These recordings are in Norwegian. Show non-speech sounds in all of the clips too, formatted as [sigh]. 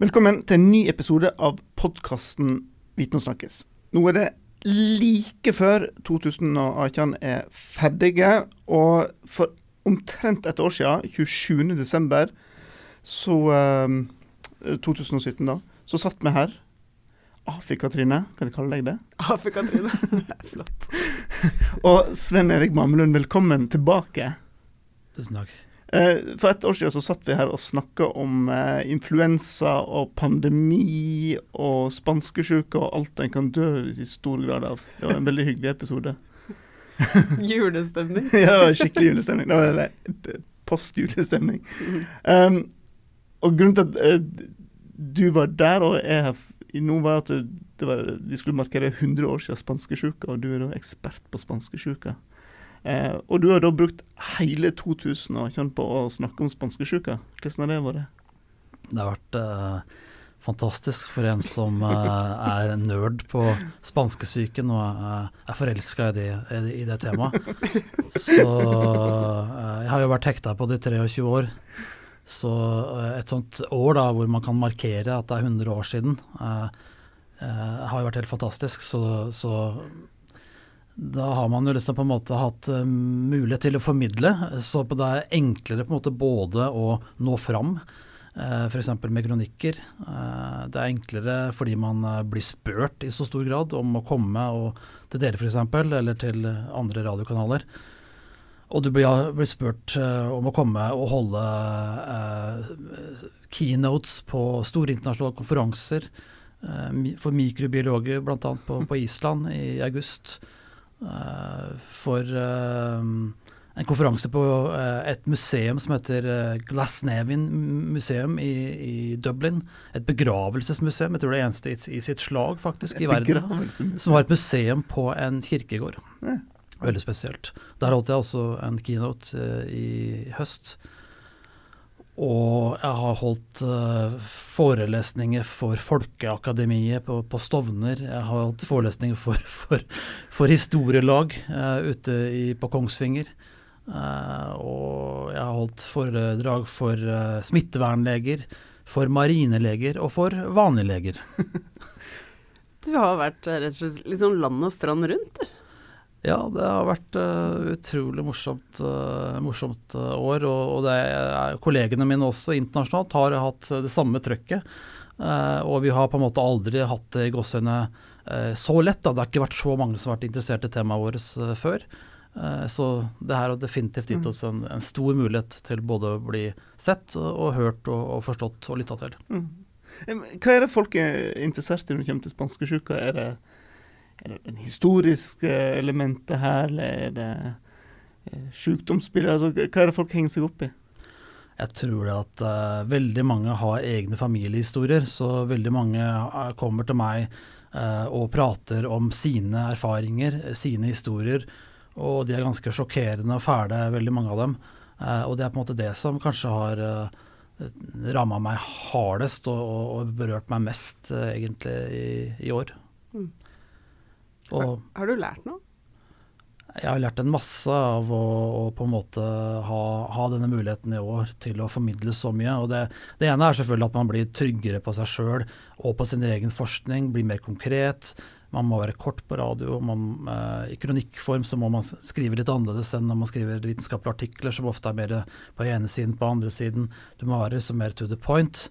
Velkommen til en ny episode av podkasten Viten og snakkes. Nå er det like før 2018 er ferdige, og for omtrent et år siden, 27.12. så eh, 2017, da, så satt vi her. Afika-Trine, kan jeg kalle deg det? Afika-Trine. [laughs] Flott. Og Sven Erik Mamelund, velkommen tilbake. Tusen takk. Eh, for et år siden så satt vi her og snakka om eh, influensa og pandemi og spanskesjuke og alt en kan dø i stor grad av. Det var en veldig hyggelig episode. [laughs] Julestemning. [laughs] ja, det var skikkelig julestemning. Det var eller, postjulestemning. Um, og grunnen til at eh, du var der og jeg her nå, var at det var, vi skulle markere 100 år siden spanskesjuka, og du er da ekspert på spanskesjuka. Eh, og du har da brukt hele 2018 på å snakke om spanskesjuka. Hvordan har det vært? Det har vært eh, fantastisk for en som eh, er nerd på spanskesyken og eh, er forelska i, det, i det temaet. Så eh, jeg har jo vært hekta på det i 23 år. Så eh, et sånt år da, hvor man kan markere at det er 100 år siden, har jo vært helt fantastisk. Så, så da har man jo liksom på en måte hatt uh, mulighet til å formidle. Så det er enklere på en måte både å nå fram, uh, f.eks. med kronikker. Uh, det er enklere fordi man blir spurt i så stor grad om å komme og, til dere f.eks., eller til andre radiokanaler. Og du blir, blir spurt om å komme og holde keynotes på store internasjonale konferanser for mikrobiologer, bl.a. På, på Island i august. Eh, for eh, en konferanse på eh, et museum som heter Glasnevin museum i, i, Dublin. Et begravelsesmuseum, jeg tror det er eneste i, i sitt slag faktisk i verden. Som har et museum på en kirkegård. Ja. Veldig spesielt. Der holdt jeg også en keynote i høst. Og jeg har holdt uh, forelesninger for Folkeakademiet på, på, Stovner. Jeg har holdt forelesninger for, for, for historielag uh, ute i, på Kongsvinger. Uh, og jeg har holdt foredrag for smittevernleger, for marineleger og for vanlige leger. [laughs] du har vært rett og slett liksom land og strand rundt, du? Ja, det har vært uh, utrolig morsomt, uh, morsomt uh, år. Og, og er, kollegene mine også internasjonalt har hatt det samme trøkket. og vi har på en måte aldri hatt det i gåseøynene så lett. Da. Det har ikke vært så mange som har vært interessert i temaet vårt før. så det her har definitivt gitt mm. oss en, en, stor mulighet til både å bli sett og hørt og, og forstått og lytta til. Mm. Hva er det folk er interessert i når det kommer til spanskesjuka? Er det er det den historiske elementet her, eller er det eh. Altså, hva er det folk henger seg opp i? Jeg tror det at uh, veldig mange har egne familiehistorier. Så veldig mange uh, kommer til meg uh, og prater om sine erfaringer, sine historier. Og de er ganske sjokkerende og fæle, veldig mange av dem. og det er på en måte det som kanskje har uh, ramma meg hardest og, og, berørt meg mest, egentlig, i, i år. Mm. Har, har, du lært noe? Jeg har lært en masse av å, å på en måte ha, ha, denne muligheten i år til å formidle så mye. Og det, det ene er selvfølgelig at man blir tryggere på seg sjøl og på sin egen forskning, blir mer konkret. Man må være kort på radio. Man, eh, I kronikkform så må man skrive litt annerledes enn når man skriver vitenskapelige artikler, som ofte er mer på ene siden, på andre siden. Du må være så mer to the point.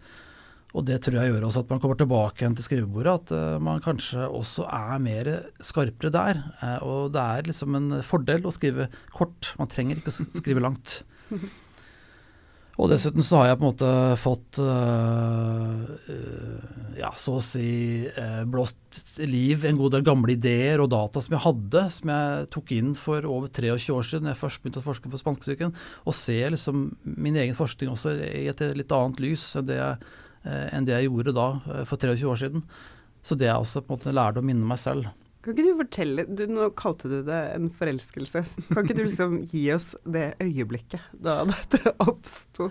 Og det tror jeg gjør også at man kommer tilbake igjen til skrivebordet, at uh, man kanskje også er mer skarpere der. Uh, og det er liksom en fordel å skrive kort, man trenger ikke å skrive langt. Og dessuten så har jeg på en måte fått uh, ja, så å si blåst liv en god del gamle ideer og data som jeg hadde, som jeg tok inn for over 23 år siden jeg først begynte å forske på spanskesyken, og ser liksom min egen forskning også i et litt annet lys enn det jeg Eh, enn det jeg gjorde da, eh, for 23 år siden. Så det er også på en måte lærdom minne meg selv. Kan ikke du fortelle, du, Nå kalte du det en forelskelse. Kan ikke du liksom gi oss det øyeblikket da dette [laughs] oppsto?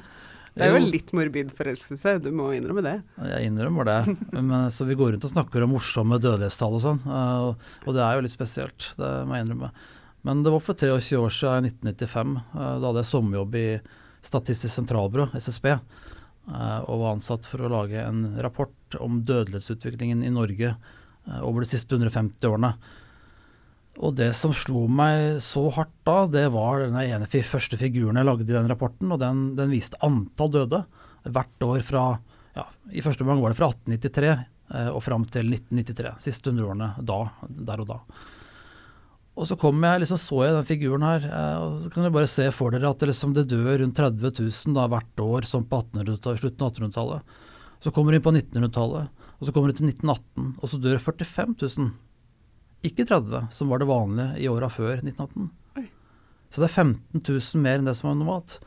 Det er jo en litt morbid forelskelse, du må innrømme det. Jeg innrømmer det. Men, så vi går rundt og snakker om morsomme dødelighetstall og sånn, eh, og det er jo litt spesielt. Det må jeg innrømme. Men det var for 23 år siden, i 1995. Da hadde jeg sommerjobb i Statistisk sentralbyrå, SSB. Uh, og var ansatt for å lage en rapport om dødelighetsutviklingen i Norge uh, over de siste 150 årene. Og det som slo meg så hardt da, det var den ene første figuren jeg lagde i den rapporten, og den, den viste antall døde hvert år fra ja, I første omgang var det fra 1893 eh, og fram til 1993. Siste hundreårene da, der og da. Og så kom jeg, liksom så jeg den figuren her, eh, og så kan dere bare se for dere at det, liksom, det dør rundt 30 000 da, hvert år, som på slutten av 1800-tallet. Så kommer vi inn på 1900-tallet, og så kommer vi til 1918, og så dør 45 000. Ikke 30, som var det vanlige i åra før 1918. Oi. Så det er 15 000 mer enn det som var normalt.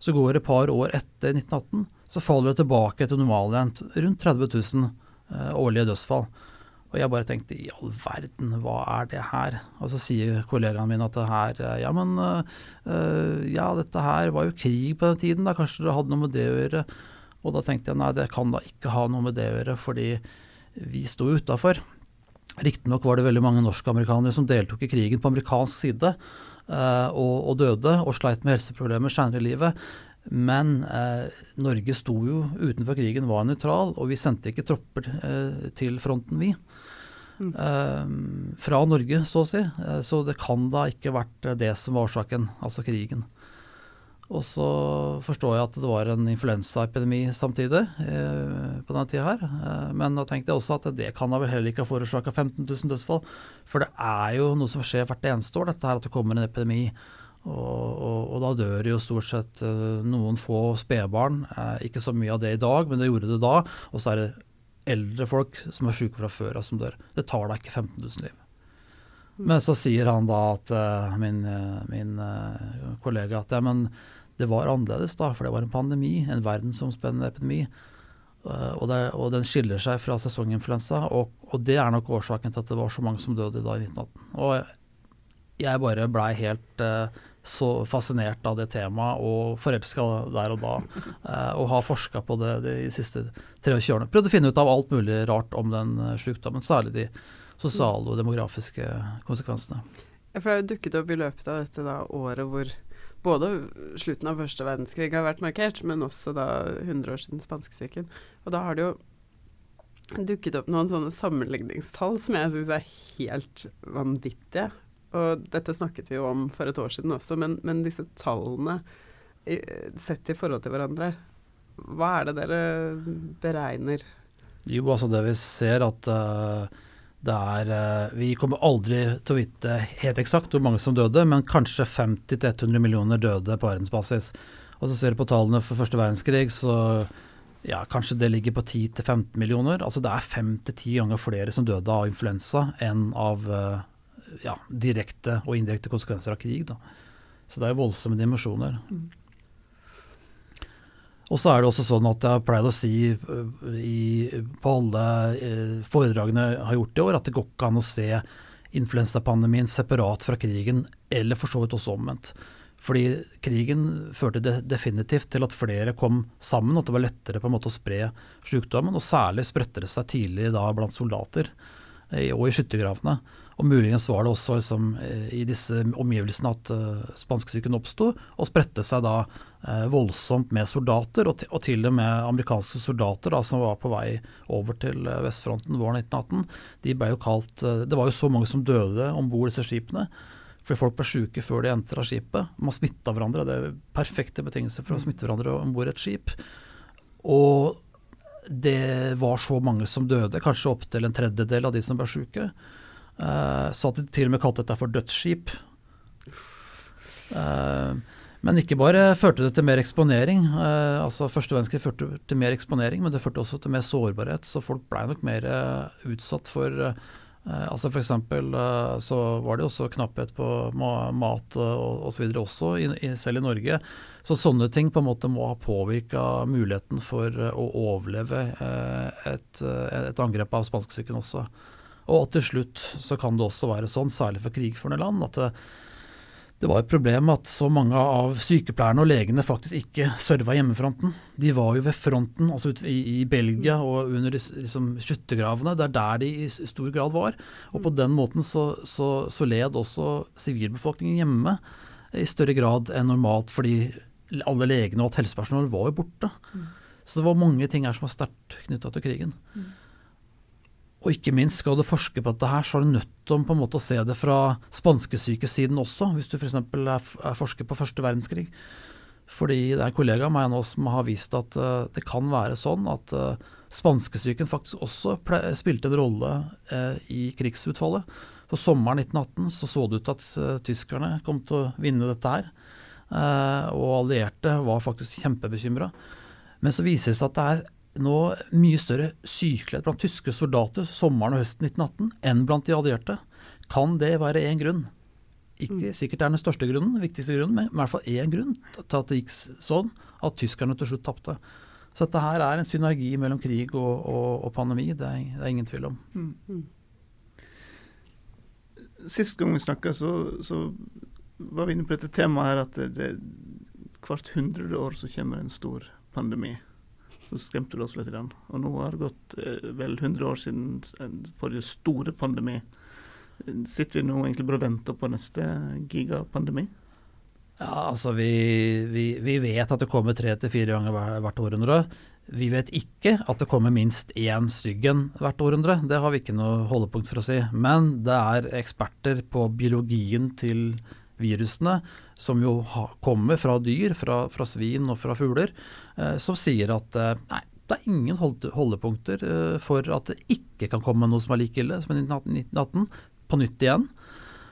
Så går det et par år etter 1918, så faller det tilbake til normalen igjen. Rundt 30 000 eh, årlige dødsfall. Og jeg bare tenkte i all verden, hva er det her? Og så sier kollegaene mine at det her eh, Ja, men øh, ja, dette her var jo krig på den tiden, da kanskje det hadde noe med det å gjøre. Og da tenkte jeg nei, det kan da ikke ha noe med det å gjøre, fordi vi sto utafor. Riktignok var det veldig mange norskamerikanere som deltok i krigen på amerikansk side uh, og, og, døde og sleit med helseproblemer senere i livet. Men eh, Norge sto jo utenfor krigen, var nøytral, og vi sendte ikke tropper eh, til fronten, vi. Mm. Eh, fra Norge, så å si. Eh, så det kan da ikke vært det som var årsaken, altså krigen. Og så forstår jeg at det var en influensaepidemi samtidig eh, på denne tida her. Eh, men da tenkte jeg også at det kan da vel heller ikke ha forårsaka 15 000 dødsfall. For det er jo noe som skjer hvert eneste år, dette her at det kommer en epidemi. Og, og, og, da dør jo stort sett uh, noen få spedbarn. Uh, ikke så mye av det i dag, men det gjorde det da. Og så er det eldre folk som er syke fra før av, som dør. Det tar da ikke 15 000 liv. Mm. Men så sier han da at uh, min, min kollega at ja, men det var annerledes da, for det var en pandemi, en verdensomspennende epidemi. Og, det, og, den skiller seg fra sesonginfluensa, og, og, det er nok årsaken til at det var så mange som døde da i 1918. Og jeg bare blei helt uh, så fascinert av det temaet og forelska der og da. Eh, og har forska på det de siste 23 årene. Prøvd å finne ut av alt mulig rart om den eh, sykdommen, særlig de sosiale og demografiske konsekvensene. Ja, for det har dukket opp i løpet av dette da, året hvor både slutten av første verdenskrig har vært markert, men også da 100 år siden spanskesyken. Og da har det jo dukket opp noen sånne sammenligningstall som jeg syns er helt vanvittige. Og dette snakket vi jo om for et år siden også, men, men disse tallene sett i forhold til hverandre, hva er det dere beregner? Jo, altså det vi ser at uh, det er uh, Vi kommer aldri til å vite helt eksakt hvor mange som døde, men kanskje 50-100 millioner døde på verdensbasis. Og så ser du på tallene for første verdenskrig, så ja, kanskje det ligger på 10-15 millioner. Altså det er 5-10 ganger flere som døde av influensa enn av uh, ja, direkte og indirekte konsekvenser av krig. Da. Så det er voldsomme dimensjoner. Og så er det også sånn at jeg har pleid å si uh, i, på alle uh, foredragene jeg har gjort i år, at det går ikke an å se influensapandemien separat fra krigen, eller for så vidt også omvendt. Fordi krigen førte definitivt til at flere kom sammen, og at det var lettere på en måte å spre sykdommen. Og særlig spredte det seg tidlig da blant soldater eh, og i skyttergravene. Og muligens var det også liksom, eh, i disse omgivelsene at uh, spanskesyken oppsto, og spredte seg da uh, voldsomt med soldater, og, og, til og med amerikanske soldater da, som var på vei over til uh, vestfronten våren 1918. De ble jo kalt, uh, Det var jo så mange som døde om bord disse skipene. Fordi folk ble syke før de entra skipet. Man smitta hverandre. Det er perfekte betingelser for å smitte hverandre om bord i et skip. Og det var så mange som døde, kanskje opptil en tredjedel av de som ble syke. Uh, så at de til og med kalte dette for dødsskip. Uh, men ikke bare førte det til mer eksponering. Uh, altså Første verdenskrig førte til mer eksponering, men det førte også til mer sårbarhet. Så folk blei nok mer utsatt for altså F.eks. Uh, så var det også knapphet på ma mat og osv. Og også, i, i, selv i Norge. Så sånne ting på en måte må ha påvirka muligheten for å overleve et, et angrep av spanskesyken også. Og til slutt så kan det også være sånn, særlig for krigførende land, at det, det var et problem at så mange av sykepleierne og legene faktisk ikke serva hjemmefronten. De var jo ved fronten, altså ute i, i, Belgia og under liksom, skyttergravene. Det er der de i stor grad var. Og på den måten så, så, så led også sivilbefolkningen hjemme i større grad enn normalt, fordi alle legene og alt helsepersonell var jo borte. Så det var mange ting her som var sterkt knytta til krigen. Mm. Og ikke minst skal du forske på dette her, så er du nødt til på en måte å se det fra spanskesykesiden også, hvis du f.eks. For er forsker på første verdenskrig. Fordi det er en kollega av meg nå som har vist at uh, det kan være sånn at uh, spanskesyken faktisk også spilte en rolle uh, i krigsutfallet. For sommeren 1918 så, så det ut til at tyskerne kom til å vinne dette her. og allierte var faktisk kjempebekymra. Men så viser det seg at det er nå mye større sykelighet blant tyske soldater sommeren og høsten 1918 enn blant de allierte. Kan det være én grunn? Ikke mm. sikkert det er den største grunnen, viktigste grunnen, men i hvert fall én grunn til at det gikk sånn at tyskerne til slutt tapte. Så dette her er en synergi mellom krig og, og, og pandemi, det er, det er, ingen tvil om. Mm. mm. Sist gang vi snakka, så, så, var vi inne på dette temaet her at det, det, hvert hundre år så kommer en stor pandemi så skremte det oss litt. Og nå har det gått eh, vel 100 år siden forrige store pandemi. Sitter vi nå egentlig bare og venter på neste gigapandemi? Ja, altså vi, vi, vi vet at det kommer tre til fire ganger hvert århundre. Vi vet ikke at det kommer minst én styggen hvert århundre. Det har vi ikke noe holdepunkt for å si. Men det er eksperter på biologien til virusene, som jo kommer fra dyr, fra, fra, svin og fra fugler, eh, som sier at eh, nei, det er ingen holdepunkter eh, for at det ikke kan komme noe som er like ille som i 1918, på nytt igjen.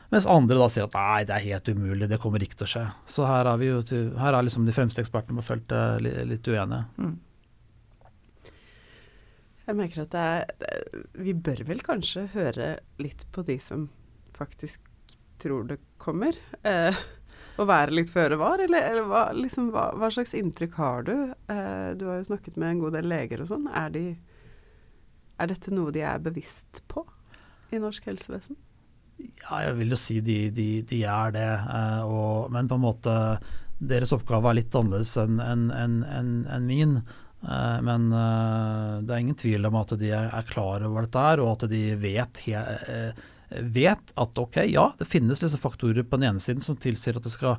Mens andre da sier at nei, det er helt umulig, det kommer ikke til å skje. Så her er, vi jo til, her er liksom de fremste ekspertene på feltet litt uenige. Mm. Jeg merker at det er Vi bør vel kanskje høre litt på de som faktisk tror det kommer? Eh, å være litt føre var, eller, eller hva, liksom, hva, hva, slags inntrykk har du? Eh, du har jo snakket med en god del leger og sånn. Er, de, er dette noe de er bevisst på i norsk helsevesen? Ja, jeg vil jo si de, de, de er det. Eh, og, men på en måte deres oppgave er litt annerledes enn en, en, en, min. Uh, men uh, det er ingen tvil om at de er, klar over dette og at de vet he, uh, vet at ok, ja, det finnes disse faktorer på den ene siden som tilsier at det skal,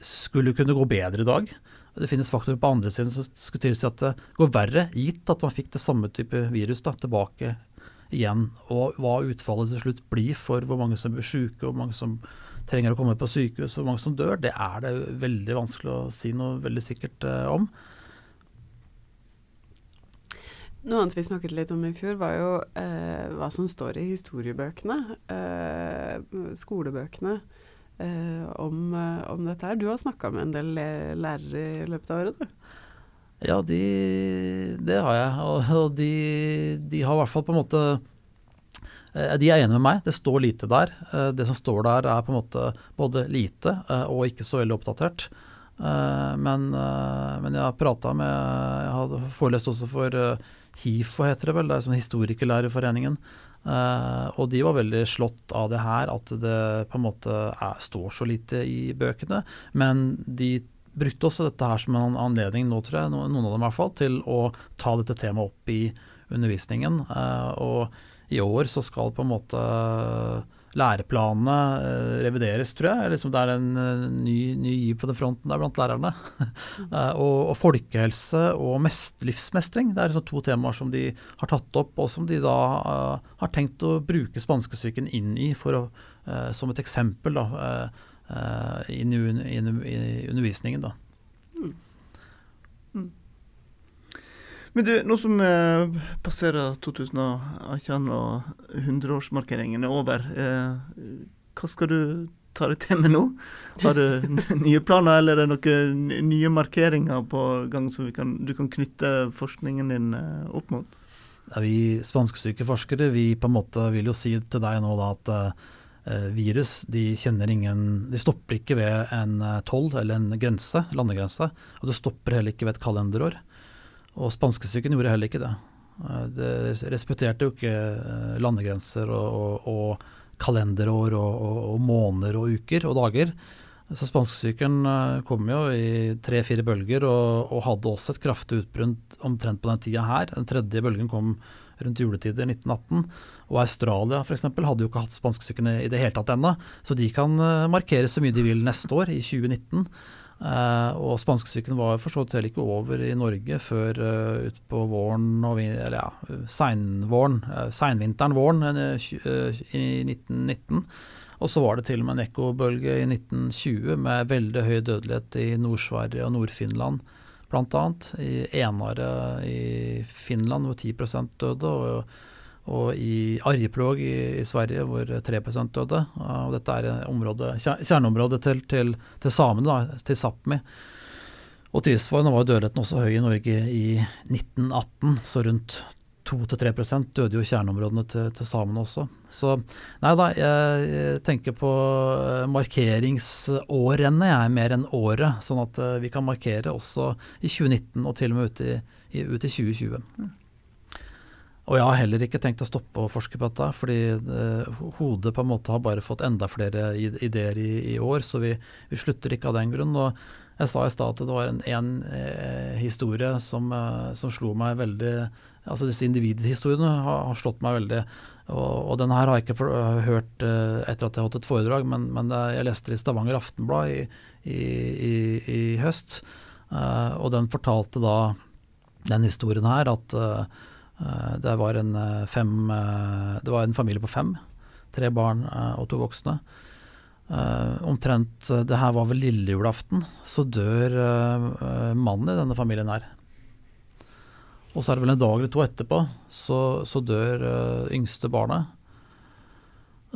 skulle kunne gå bedre i dag. Det finnes faktorer på andre siden som skulle tilsi at det går verre, gitt at man fikk det samme type virus da, tilbake igjen. Og hva utfallet til slutt blir for hvor mange som blir syke, hvor mange som trenger å komme på sykehus, hvor mange som dør, det er det veldig vanskelig å si noe veldig sikkert eh, om. Noe annet vi snakket litt om i fjor, var jo eh, hva som står i historiebøkene, eh, skolebøkene, eh, om, eh, om, dette her. Du har snakka med en del lærere i løpet av året, du? Ja, de, det har jeg. Og, og de, de, har i hvert fall på en måte eh, De er enige med meg. Det står lite der. Eh, det som står der er på en måte både lite og ikke så veldig oppdatert. Men, men jeg har prata med Jeg har forelest også for HIFO heter det vel, det er sånn Historikerlærerforeningen. Uh, og de var veldig slått av det her, at det på en måte er, står så lite i bøkene. Men de brukte også dette her som en anledning nå, tror jeg, noen av dem i hvert fall, til å ta dette temaet opp i undervisningen. Uh, og i år så skal på en måte læreplanene uh, revideres, tror jeg. Liksom det er en uh, ny, ny giv på den fronten der blant lærerne. uh, [laughs] og, og, folkehelse og mest, livsmestring. Det er liksom to temaer som de har tatt opp, og som de da har tenkt å bruke spanskesyken inn i å, som et eksempel da, inn i, inn i, undervisningen. da. Mm. Mm. Men du, nå som eh, passerer 2018 og 100-årsmarkeringen er over, eh, hva skal du ta deg til med nå? Har du [laughs] nye planer, eller er det noen nye markeringer på gang som kan, du kan knytte forskningen din eh, opp mot? Ja, vi spansksyke forskere vi på en måte vil jo si til deg nå da at uh, virus de kjenner ingen De stopper ikke ved en toll eller en grense, landegrense. Og det stopper heller ikke ved et kalenderår. Og spanskesyken gjorde heller ikke det. Eh, det respekterte jo ikke eh, landegrenser og, og, og kalenderår og, og, måneder og uker og dager. Så spanskesyken eh, kom jo i tre-fire bølger og, hadde også et kraftig utbrudd omtrent på den tida her. Den tredje bølgen kom rundt juletider 1918. Og Australia f.eks. hadde jo ikke hatt spanskesyken i det hele tatt ennå. Så de kan markere så mye de vil neste år, i 2019. Uh, og spanskesyken var for så vidt heller ikke over i Norge før uh, utpå våren og eller ja, seinvåren, uh, seinvinteren våren uh, i 1919. Og så var det til og med en ekkobølge i 1920 med veldig høy dødelighet i Nord-Sverige og Nord-Finland bl.a. I Enare i Finland hvor 10% døde. og og i Arjeplog i, i, Sverige hvor 3 døde. Og dette er område, kjerneområdet til, til, til samene, til Sápmi. Og tilsvarende var dødeligheten også høy i Norge i 1918, så rundt 2-3 døde jo kjerneområdene til, til samene også. Så nei da, jeg tenker på eh, markeringsårene jeg er mer enn året. Sånn at eh, vi kan markere også i 2019 og til og med ut i, ut i 2020. Og jeg har heller ikke tenkt å stoppe å forske på dette, fordi eh, hodet på en måte har bare fått enda flere ideer i, i år, så vi, vi, slutter ikke av den grunn. Og jeg sa i stad at det var en, en eh, historie som, eh, som, slo meg veldig Altså disse individhistoriene har, har slått meg veldig. Og, og den her har jeg ikke for, har hørt uh, etter at jeg har hatt et foredrag, men, men det, jeg leste det i Stavanger Aftenblad i, i, i, høst. Og den fortalte da den historien her at Eh, det var, en, eh, fem, eh, det var en familie på fem. Tre barn og to voksne. omtrent Det her var vel lille julaften. Så dør mannen i denne familien her. Og så er det vel en dag eller to etterpå, så, så dør yngste barnet.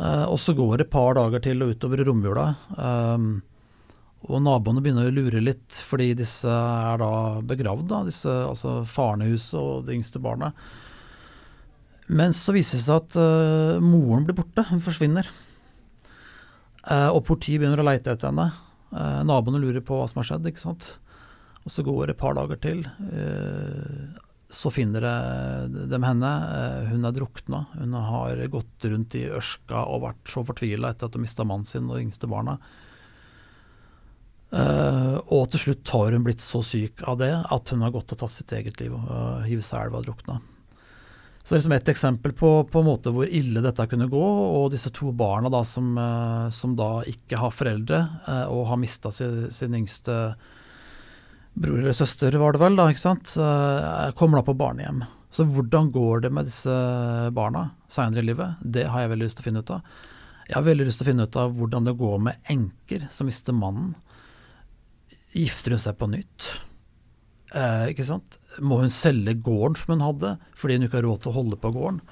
og så går det et par dager til og utover i romjula. Og naboene begynner å lure litt, fordi disse er da begravd, da, disse, altså faren i huset og det yngste barnet. Men så viser det seg at uh, moren blir borte, hun forsvinner. Uh, og politiet begynner å leite etter henne. Uh, naboene lurer på hva som har skjedd, ikke sant. Og så går det et par dager til. så finner de henne. hun er drukna. Hun har gått rundt i ørska og vært så fortvila etter at hun mista mannen sin og de yngste barna. Uh, og til slutt har hun blitt så syk av det at hun har gått og tatt sitt eget liv og uh, hivet seg i elva og drukna. Så liksom Et eksempel på, på hvor ille dette kunne gå, og disse to barna da som, uh, som da ikke har foreldre og har mista sin, sin, yngste bror eller søster, var det vel, da, ikke sant, kommer da på barnehjem. Så hvordan går det med disse barna seinere i livet? Det har jeg veldig lyst til å finne ut av. Jeg har veldig lyst til å finne ut av hvordan det går med enker som mister mannen Gifter hun seg på nytt? Eh, ikke sant? Må hun selge gården som hun hadde, fordi hun ikke har råd til å holde på gården?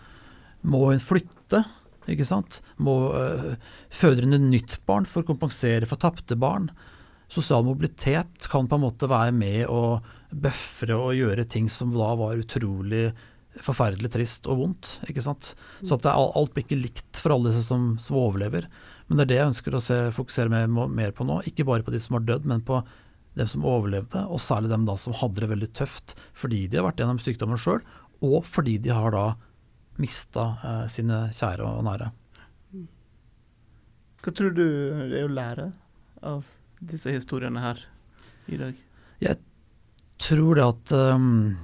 Må hun flytte? Ikke sant? Må eh, Føder hun et nytt barn for å kompensere for tapte barn? Sosial mobilitet kan på en måte være med å bøfre og gjøre ting som da var utrolig forferdelig trist og vondt. ikke sant? Så at er, alt blir ikke likt for alle disse som, som, overlever. Men det er det jeg ønsker å se, fokusere mer, mer, på nå. Ikke bare på de som har dødd, men på dem som overlevde, og særlig dem da som hadde det veldig tøft fordi de har vært gjennom sykdommen sjøl, og fordi de har da mista eh, sine kjære og nære. Hva tror du er å lære av disse historiene her i dag? Jeg tror det at um,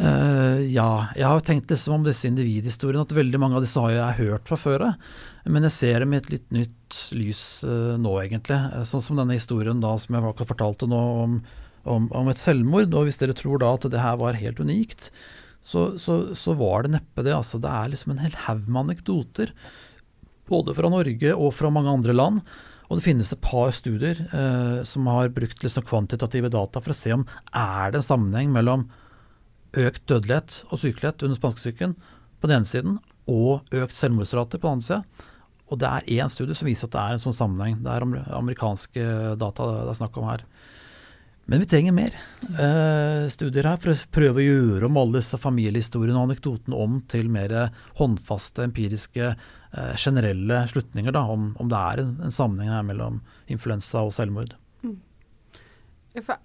uh, Ja, jeg har tenkt liksom om disse individhistoriene, at veldig mange av disse har jeg hørt fra før. Men jeg ser dem i et litt nytt lys uh, nå, egentlig. Eh, sånn som denne historien da, som jeg akkurat fortalte nå om, om, om, et selvmord. Og hvis dere tror da at det her var helt unikt, så, så, så var det neppe det. Altså, det er liksom en hel haug med anekdoter. Både fra Norge og fra mange andre land. Og det finnes et par studier uh, som har brukt liksom kvantitative data for å se om er det en sammenheng mellom økt dødelighet og sykelighet under spanskesyken på den ene siden, og økt selvmordsrate på den andre siden. Og det er én studie som viser at det er en sånn sammenheng. Det er amerikanske data det er snakk om her. Men vi trenger mer eh, studier her for å prøve å gjøre om alle disse familiehistoriene og anekdotene om til mer håndfaste, empiriske, eh, generelle slutninger om, om, det er en, en, sammenheng her mellom influensa og selvmord. Mm. For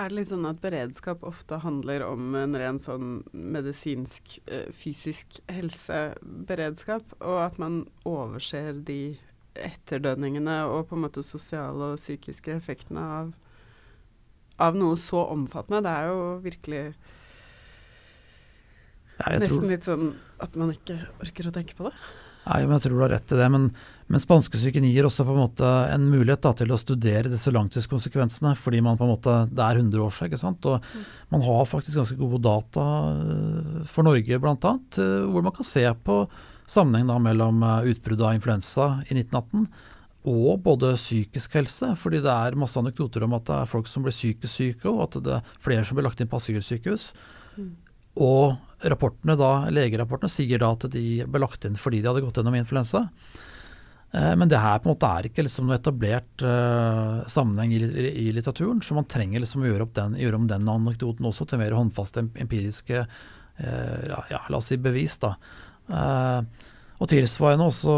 er det litt sånn at beredskap ofte handler om en ren sånn medisinsk, eh, fysisk helseberedskap, og at man overser de etterdønningene og på en måte sosiale og psykiske effektene av, av noe så omfattende? Det er jo virkelig ja, nesten litt sånn at man ikke orker å tenke på det. Nei, men Jeg tror du har rett i det. Men, men spanskesyken gir også på en måte en mulighet da, til å studere disse langtidskonsekvensene, fordi man på en måte, det er 100 år siden. ikke sant? Og mm. Man har faktisk ganske gode data eh, for Norge bl.a., hvor man kan se på sammenheng da mellom utbruddet av influensa i 1918 og både psykisk helse, fordi det er masse anekdoter om at det er folk som blir psykisk syke, og at det er flere som blir lagt inn på asylsykehus. Mm. Og rapportene da, legerapportene sier da at de ble lagt inn fordi de hadde gått gjennom influensa. Eh, men det her på en måte er ikke liksom noe etablert uh, sammenheng i, i, litteraturen, så man trenger liksom å gjøre, den, gjøre, om den anekdoten også til mer håndfaste empiriske uh, ja, la oss si bevis. da. Uh, og tilsvarende også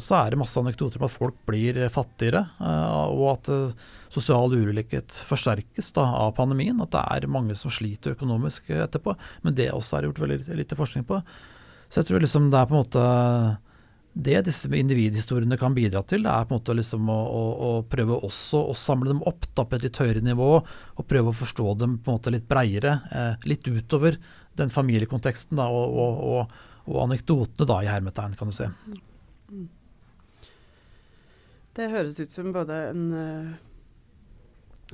så er det masse anekdoter om at folk blir fattigere, og at sosial ulikhet forsterkes da, av pandemien. At det er mange som sliter økonomisk etterpå. Men det også er gjort veldig lite forskning på. Så jeg tror liksom det er på en måte det disse individhistoriene kan bidra til, det er på en måte liksom å, å, å, prøve også å samle dem opp da, på et litt høyere nivå, og prøve å forstå dem på en måte litt breiere. Eh, litt utover den familiekonteksten da, og, og, og, anekdotene da, i hermetegn, kan du se. Det høres ut som både en uh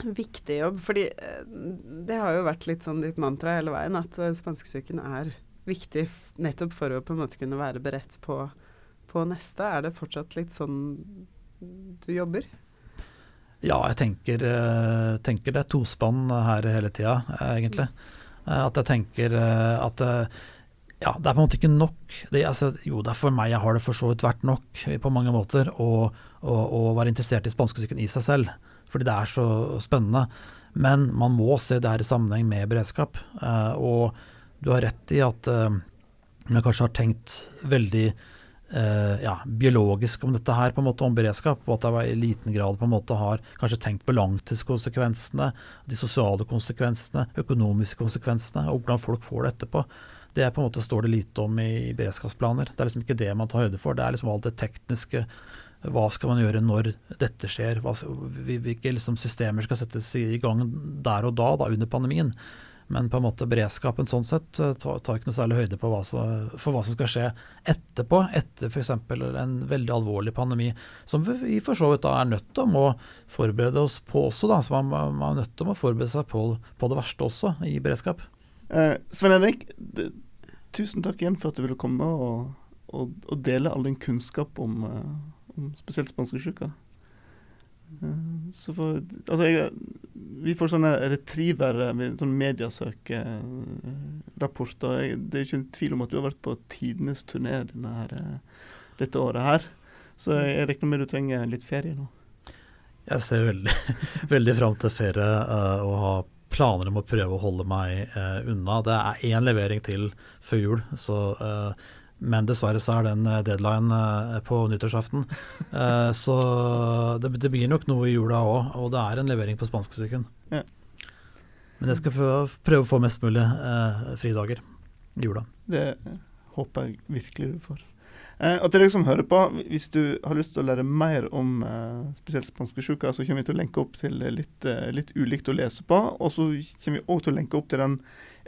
viktig jobb. fordi eh, det har jo vært litt sånn ditt mantra hele veien, at uh, spanskesyken er viktig nettopp for å på en måte kunne være beredt på, på neste. Er det fortsatt litt sånn du jobber? Ja, jeg tenker, tenker det er tospann her hele tida, egentlig. at jeg tenker at ja, det er på en måte ikke nok. Det, altså, jo, det er for meg jeg har det for så vidt vært nok på mange måter å, å, å være interessert i spanskesyken i seg selv fordi det er så spennende. Men man må se det her i sammenheng med beredskap. Uh, og du har rett i at uh, man kanskje har tenkt veldig uh, ja, biologisk om dette her, på en måte om beredskap, og at jeg i liten grad på en måte har kanskje tenkt på langtidskonsekvensene, de sosiale konsekvensene, økonomiske konsekvensene, og hvordan folk får det etterpå. Det på en måte står det lite om i, beredskapsplaner. Det er liksom ikke det man tar høyde for. Det er liksom alt det tekniske hva skal man gjøre når dette skjer? Hva, hvilke liksom, systemer skal settes i gang der og da, da, under pandemien? Men på en måte beredskapen sånn sett eh, tar, ikke noe særlig høyde hva som, for hva som skal skje etterpå, etter f.eks. en veldig alvorlig pandemi, som vi for så vidt da er nødt til å forberede oss på også. da, så Man, man er nødt til å forberede seg på, på det verste også i beredskap. Eh, Sven Henrik, tusen takk igjen for at du ville komme og, og, og dele all din kunnskap om uh om spesielt spanskesjuka. Uh, så for, altså vi får sånne retriever, sånn mediasøkerapporter. Det er ikke en tvil om at du har vært på tidenes turné denne eh, dette året her. Så jeg regner med du trenger litt ferie nå. Jeg ser veldig, [laughs] veldig fram til ferie uh, og har planer om å prøve å holde meg uh, unna. Det er én levering til før jul, så uh, men dessverre så er den eh, deadline eh, på nyttårsaften. [laughs] Eh, så det, det, blir nok noe i jula òg, og det er en levering på spanskesyken. Ja. Men jeg skal prøve å få mest mulig eh, fridager i jula. Det håper jeg virkelig du får. Eh, og til deg som hører på, hvis du har lyst til å lære mer om eh, spesielt spanskesjuka, så kommer vi til å lenke opp til litt, litt ulikt å lese på. Og så kommer vi òg til å lenke opp til den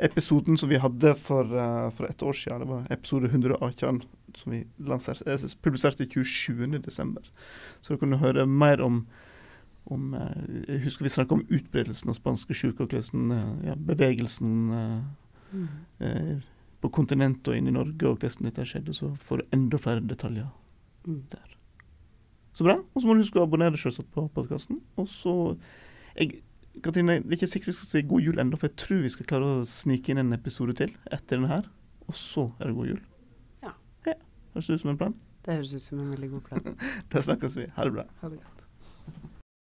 episoden som vi hadde for, for et år siden. Det var episode 118 som vi lanserte, eh, publiserte 27.12. Så du kan høre mer om, om Jeg husker vi snakka om utbredelsen av spanskesjuka og hvordan ja, bevegelsen mm. På kontinentet og inn i Norge og hvordan dette skjedde. Så får du enda flere detaljer mm. der. Så bra. Og så må du huske å abonnere selvsagt på podkasten. Og så jeg Katrine, det er ikke sikkert vi skal si god jul ennå, for jeg tror vi skal klare å snike inn en episode til etter denne her. Og så er det god jul. Ja. ja. Høres det ut som en plan? Det høres ut som en veldig god plan. [laughs] da snakkes vi. Ha det bra. Ha det godt.